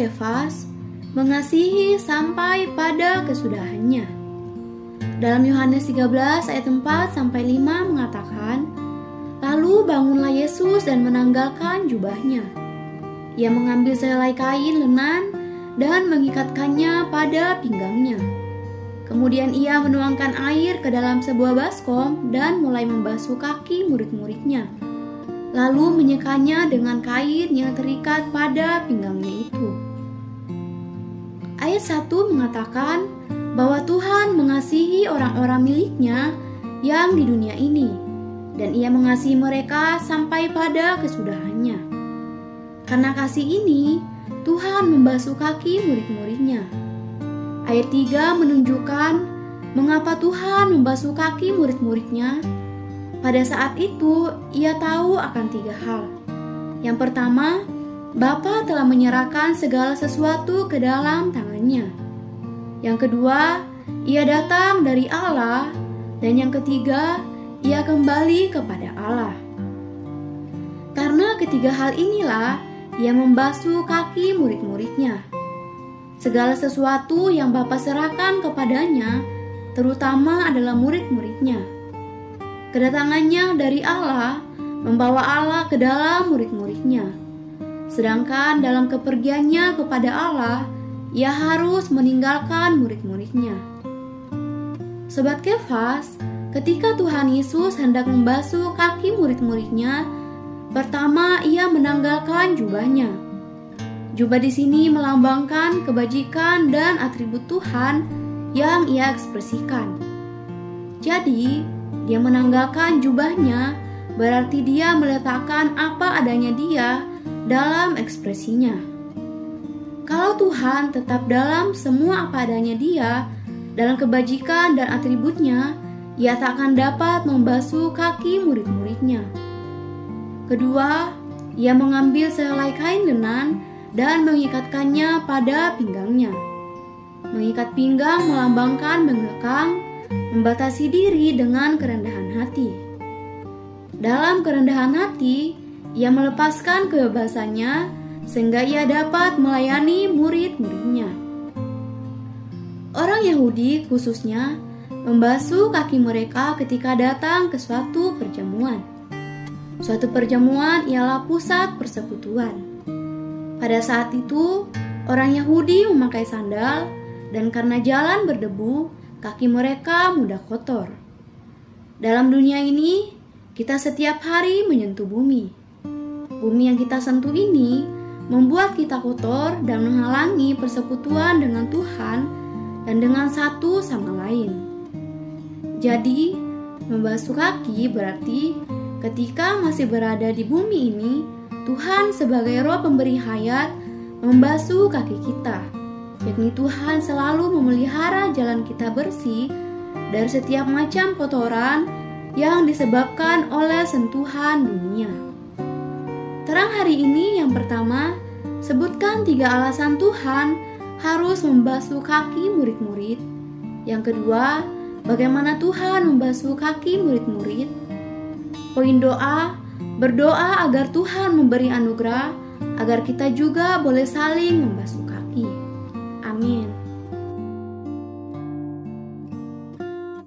Kefas mengasihi sampai pada kesudahannya. Dalam Yohanes 13 ayat 4 sampai 5 mengatakan, Lalu bangunlah Yesus dan menanggalkan jubahnya. Ia mengambil sehelai kain lenan dan mengikatkannya pada pinggangnya. Kemudian ia menuangkan air ke dalam sebuah baskom dan mulai membasuh kaki murid-muridnya. Lalu menyekanya dengan kain yang terikat pada pinggangnya itu. Ayat 1 mengatakan bahwa Tuhan mengasihi orang-orang miliknya yang di dunia ini dan ia mengasihi mereka sampai pada kesudahannya. Karena kasih ini, Tuhan membasuh kaki murid-muridnya. Ayat 3 menunjukkan mengapa Tuhan membasuh kaki murid-muridnya. Pada saat itu, ia tahu akan tiga hal. Yang pertama, Bapa telah menyerahkan segala sesuatu ke dalam tangannya. Yang kedua, ia datang dari Allah. Dan yang ketiga, ia kembali kepada Allah. Karena ketiga hal inilah ia membasuh kaki murid-muridnya. Segala sesuatu yang Bapa serahkan kepadanya, terutama adalah murid-muridnya. Kedatangannya dari Allah membawa Allah ke dalam murid-muridnya. Sedangkan dalam kepergiannya kepada Allah, ia harus meninggalkan murid-muridnya. Sobat Kefas, ketika Tuhan Yesus hendak membasuh kaki murid-muridnya, pertama ia menanggalkan jubahnya Jubah di sini melambangkan kebajikan dan atribut Tuhan yang ia ekspresikan. Jadi, dia menanggalkan jubahnya berarti dia meletakkan apa adanya dia dalam ekspresinya. Kalau Tuhan tetap dalam semua apa adanya dia, dalam kebajikan dan atributnya, ia tak akan dapat membasuh kaki murid-muridnya. Kedua, ia mengambil sehelai kain lenan dan mengikatkannya pada pinggangnya. Mengikat pinggang melambangkan mengekang, membatasi diri dengan kerendahan hati. Dalam kerendahan hati, ia melepaskan kebebasannya sehingga ia dapat melayani murid-muridnya. Orang Yahudi khususnya membasuh kaki mereka ketika datang ke suatu perjamuan. Suatu perjamuan ialah pusat persekutuan. Pada saat itu, orang Yahudi memakai sandal, dan karena jalan berdebu, kaki mereka mudah kotor. Dalam dunia ini, kita setiap hari menyentuh bumi. Bumi yang kita sentuh ini membuat kita kotor dan menghalangi persekutuan dengan Tuhan dan dengan satu sama lain. Jadi, membasuh kaki berarti ketika masih berada di bumi ini, Tuhan sebagai roh pemberi hayat membasuh kaki kita, yakni Tuhan selalu memelihara jalan kita bersih dari setiap macam kotoran yang disebabkan oleh sentuhan dunia. Terang hari ini yang pertama, sebutkan tiga alasan Tuhan harus membasuh kaki murid-murid. Yang kedua, bagaimana Tuhan membasuh kaki murid-murid. Poin doa, Berdoa agar Tuhan memberi anugerah agar kita juga boleh saling membasuh kaki. 面。